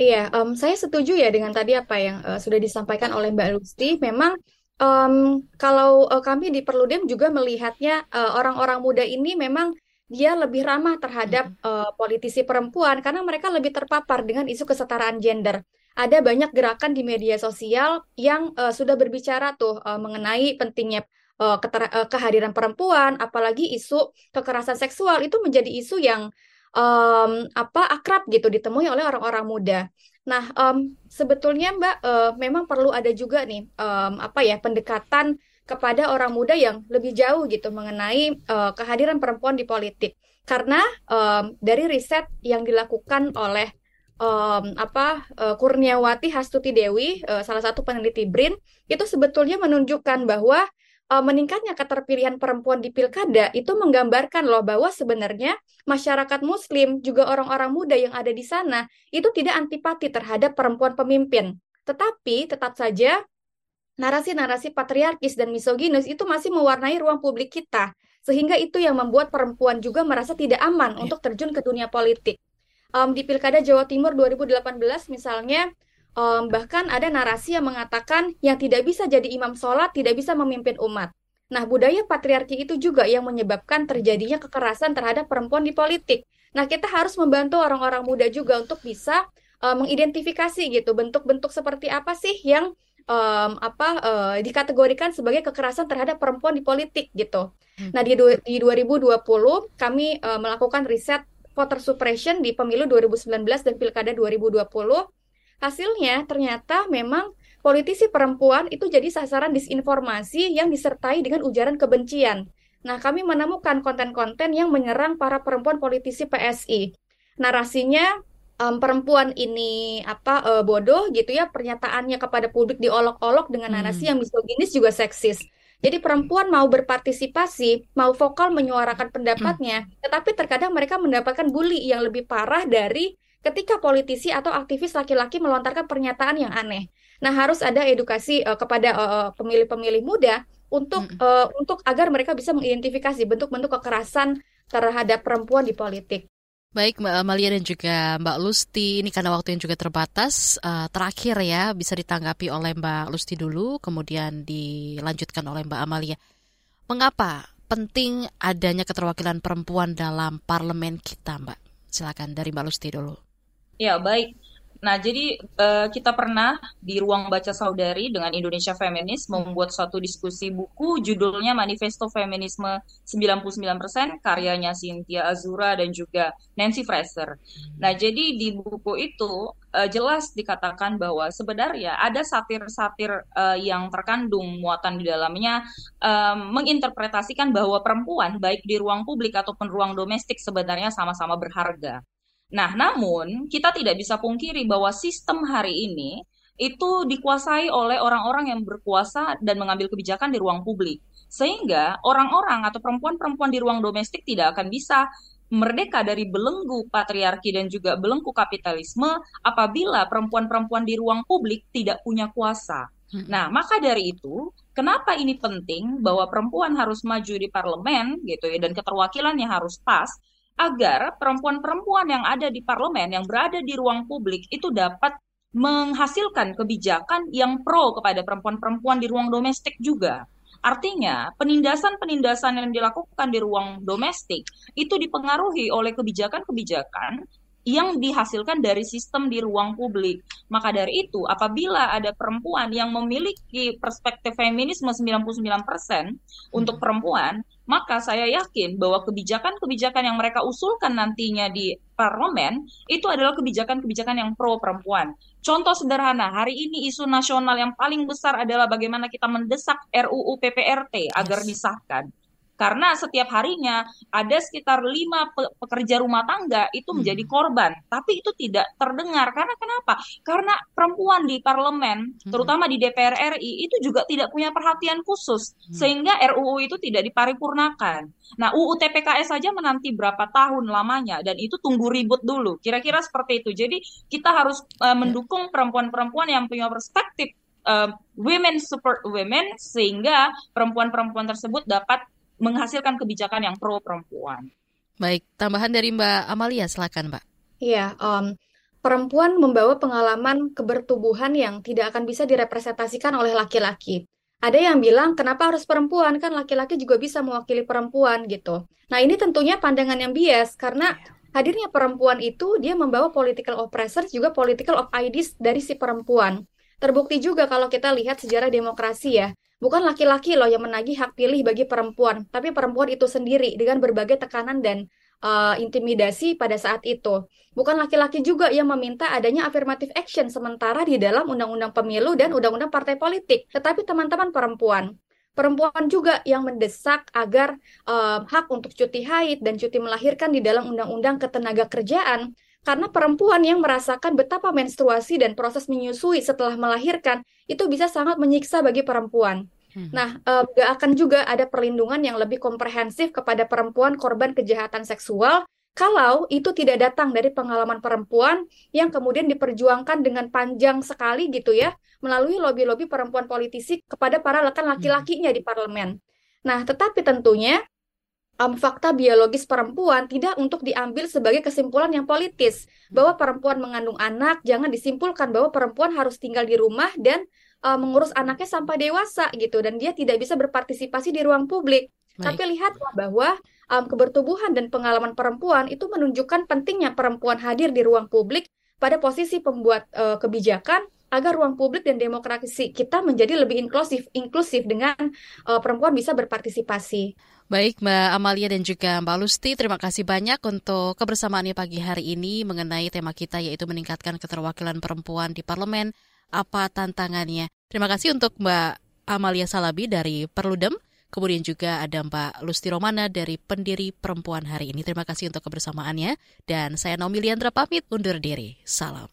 Iya, um, saya setuju ya dengan tadi apa yang uh, sudah disampaikan oleh Mbak Lusti. Memang um, kalau uh, kami di Perludem juga melihatnya orang-orang uh, muda ini memang dia lebih ramah terhadap uh, politisi perempuan karena mereka lebih terpapar dengan isu kesetaraan gender. Ada banyak gerakan di media sosial yang uh, sudah berbicara tuh uh, mengenai pentingnya uh, uh, kehadiran perempuan, apalagi isu kekerasan seksual itu menjadi isu yang um, apa akrab gitu ditemui oleh orang-orang muda. Nah, um, sebetulnya Mbak uh, memang perlu ada juga nih um, apa ya pendekatan kepada orang muda yang lebih jauh gitu mengenai uh, kehadiran perempuan di politik. Karena um, dari riset yang dilakukan oleh um, apa uh, Kurniawati Hastuti Dewi, uh, salah satu peneliti BRIN, itu sebetulnya menunjukkan bahwa uh, meningkatnya keterpilihan perempuan di pilkada itu menggambarkan loh bahwa sebenarnya masyarakat muslim juga orang-orang muda yang ada di sana itu tidak antipati terhadap perempuan pemimpin. Tetapi tetap saja narasi-narasi patriarkis dan misoginus itu masih mewarnai ruang publik kita. Sehingga itu yang membuat perempuan juga merasa tidak aman yeah. untuk terjun ke dunia politik. Um, di Pilkada Jawa Timur 2018 misalnya, um, bahkan ada narasi yang mengatakan yang tidak bisa jadi imam sholat, tidak bisa memimpin umat. Nah, budaya patriarki itu juga yang menyebabkan terjadinya kekerasan terhadap perempuan di politik. Nah, kita harus membantu orang-orang muda juga untuk bisa uh, mengidentifikasi gitu bentuk-bentuk seperti apa sih yang um, apa uh, dikategorikan sebagai kekerasan terhadap perempuan di politik gitu. Hmm. Nah di, di 2020 kami uh, melakukan riset voter suppression di pemilu 2019 dan pilkada 2020. Hasilnya ternyata memang politisi perempuan itu jadi sasaran disinformasi yang disertai dengan ujaran kebencian. Nah, kami menemukan konten-konten yang menyerang para perempuan politisi PSI. Narasinya um, perempuan ini apa uh, bodoh gitu ya pernyataannya kepada publik diolok-olok dengan narasi hmm. yang misoginis juga seksis. Jadi perempuan mau berpartisipasi, mau vokal menyuarakan pendapatnya, hmm. tetapi terkadang mereka mendapatkan bully yang lebih parah dari ketika politisi atau aktivis laki-laki melontarkan pernyataan yang aneh. Nah, harus ada edukasi uh, kepada pemilih-pemilih uh, muda untuk hmm. uh, untuk agar mereka bisa mengidentifikasi bentuk-bentuk kekerasan terhadap perempuan di politik. Baik Mbak Amalia dan juga Mbak Lusti, ini karena waktu yang juga terbatas, uh, terakhir ya bisa ditanggapi oleh Mbak Lusti dulu, kemudian dilanjutkan oleh Mbak Amalia. Mengapa penting adanya keterwakilan perempuan dalam parlemen kita, Mbak? Silakan dari Mbak Lusti dulu. Ya baik, Nah, jadi uh, kita pernah di ruang baca saudari dengan Indonesia Feminis membuat suatu diskusi buku judulnya Manifesto Feminisme 99% karyanya Cynthia Azura dan juga Nancy Fraser. Nah, jadi di buku itu uh, jelas dikatakan bahwa sebenarnya ada satir-satir uh, yang terkandung muatan di dalamnya um, menginterpretasikan bahwa perempuan baik di ruang publik ataupun ruang domestik sebenarnya sama-sama berharga. Nah, namun kita tidak bisa pungkiri bahwa sistem hari ini itu dikuasai oleh orang-orang yang berkuasa dan mengambil kebijakan di ruang publik. Sehingga orang-orang atau perempuan-perempuan di ruang domestik tidak akan bisa merdeka dari belenggu patriarki dan juga belenggu kapitalisme apabila perempuan-perempuan di ruang publik tidak punya kuasa. Hmm. Nah, maka dari itu, kenapa ini penting bahwa perempuan harus maju di parlemen gitu ya dan keterwakilannya harus pas? Agar perempuan-perempuan yang ada di parlemen, yang berada di ruang publik itu dapat menghasilkan kebijakan yang pro kepada perempuan-perempuan di ruang domestik juga. Artinya, penindasan-penindasan yang dilakukan di ruang domestik itu dipengaruhi oleh kebijakan-kebijakan yang dihasilkan dari sistem di ruang publik. Maka dari itu, apabila ada perempuan yang memiliki perspektif feminisme 99% untuk perempuan, maka saya yakin bahwa kebijakan-kebijakan yang mereka usulkan nantinya di parlemen itu adalah kebijakan-kebijakan yang pro perempuan. Contoh sederhana, hari ini isu nasional yang paling besar adalah bagaimana kita mendesak RUU PPRT agar disahkan. Karena setiap harinya ada sekitar lima pekerja rumah tangga itu menjadi hmm. korban, tapi itu tidak terdengar. Karena kenapa? Karena perempuan di parlemen, hmm. terutama di DPR RI, itu juga tidak punya perhatian khusus, hmm. sehingga RUU itu tidak diparipurnakan. Nah, UU TPKS saja menanti berapa tahun lamanya, dan itu tunggu ribut dulu. Kira-kira seperti itu. Jadi kita harus uh, mendukung perempuan-perempuan yang punya perspektif uh, women support women, sehingga perempuan-perempuan tersebut dapat menghasilkan kebijakan yang pro perempuan. Baik, tambahan dari Mbak Amalia, silakan Mbak. Iya, um, perempuan membawa pengalaman kebertubuhan yang tidak akan bisa direpresentasikan oleh laki-laki. Ada yang bilang, kenapa harus perempuan? Kan laki-laki juga bisa mewakili perempuan gitu. Nah ini tentunya pandangan yang bias, karena hadirnya perempuan itu dia membawa political oppressors juga political of ideas dari si perempuan. Terbukti juga kalau kita lihat sejarah demokrasi ya, bukan laki-laki loh yang menagih hak pilih bagi perempuan, tapi perempuan itu sendiri dengan berbagai tekanan dan uh, intimidasi pada saat itu. Bukan laki-laki juga yang meminta adanya affirmative action sementara di dalam undang-undang pemilu dan undang-undang partai politik, tetapi teman-teman perempuan. Perempuan juga yang mendesak agar uh, hak untuk cuti haid dan cuti melahirkan di dalam undang-undang ketenaga kerjaan karena perempuan yang merasakan betapa menstruasi dan proses menyusui setelah melahirkan itu bisa sangat menyiksa bagi perempuan. Hmm. Nah, um, gak akan juga ada perlindungan yang lebih komprehensif kepada perempuan korban kejahatan seksual kalau itu tidak datang dari pengalaman perempuan yang kemudian diperjuangkan dengan panjang sekali gitu ya melalui lobby-lobby perempuan politisi kepada para rekan laki-lakinya di parlemen. Nah, tetapi tentunya um, fakta biologis perempuan tidak untuk diambil sebagai kesimpulan yang politis bahwa perempuan mengandung anak jangan disimpulkan bahwa perempuan harus tinggal di rumah dan uh, mengurus anaknya sampai dewasa gitu dan dia tidak bisa berpartisipasi di ruang publik. Baik. Tapi lihatlah bahwa um, kebertubuhan dan pengalaman perempuan itu menunjukkan pentingnya perempuan hadir di ruang publik pada posisi pembuat uh, kebijakan agar ruang publik dan demokrasi kita menjadi lebih inklusif inklusif dengan uh, perempuan bisa berpartisipasi. Baik Mbak Amalia dan juga Mbak Lusti, terima kasih banyak untuk kebersamaannya pagi hari ini mengenai tema kita yaitu meningkatkan keterwakilan perempuan di parlemen. Apa tantangannya? Terima kasih untuk Mbak Amalia Salabi dari Perludem, kemudian juga ada Mbak Lusti Romana dari Pendiri Perempuan hari ini. Terima kasih untuk kebersamaannya dan saya Naomi Liandra pamit undur diri. Salam.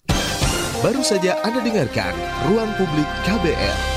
Baru saja Anda dengarkan Ruang Publik KBR.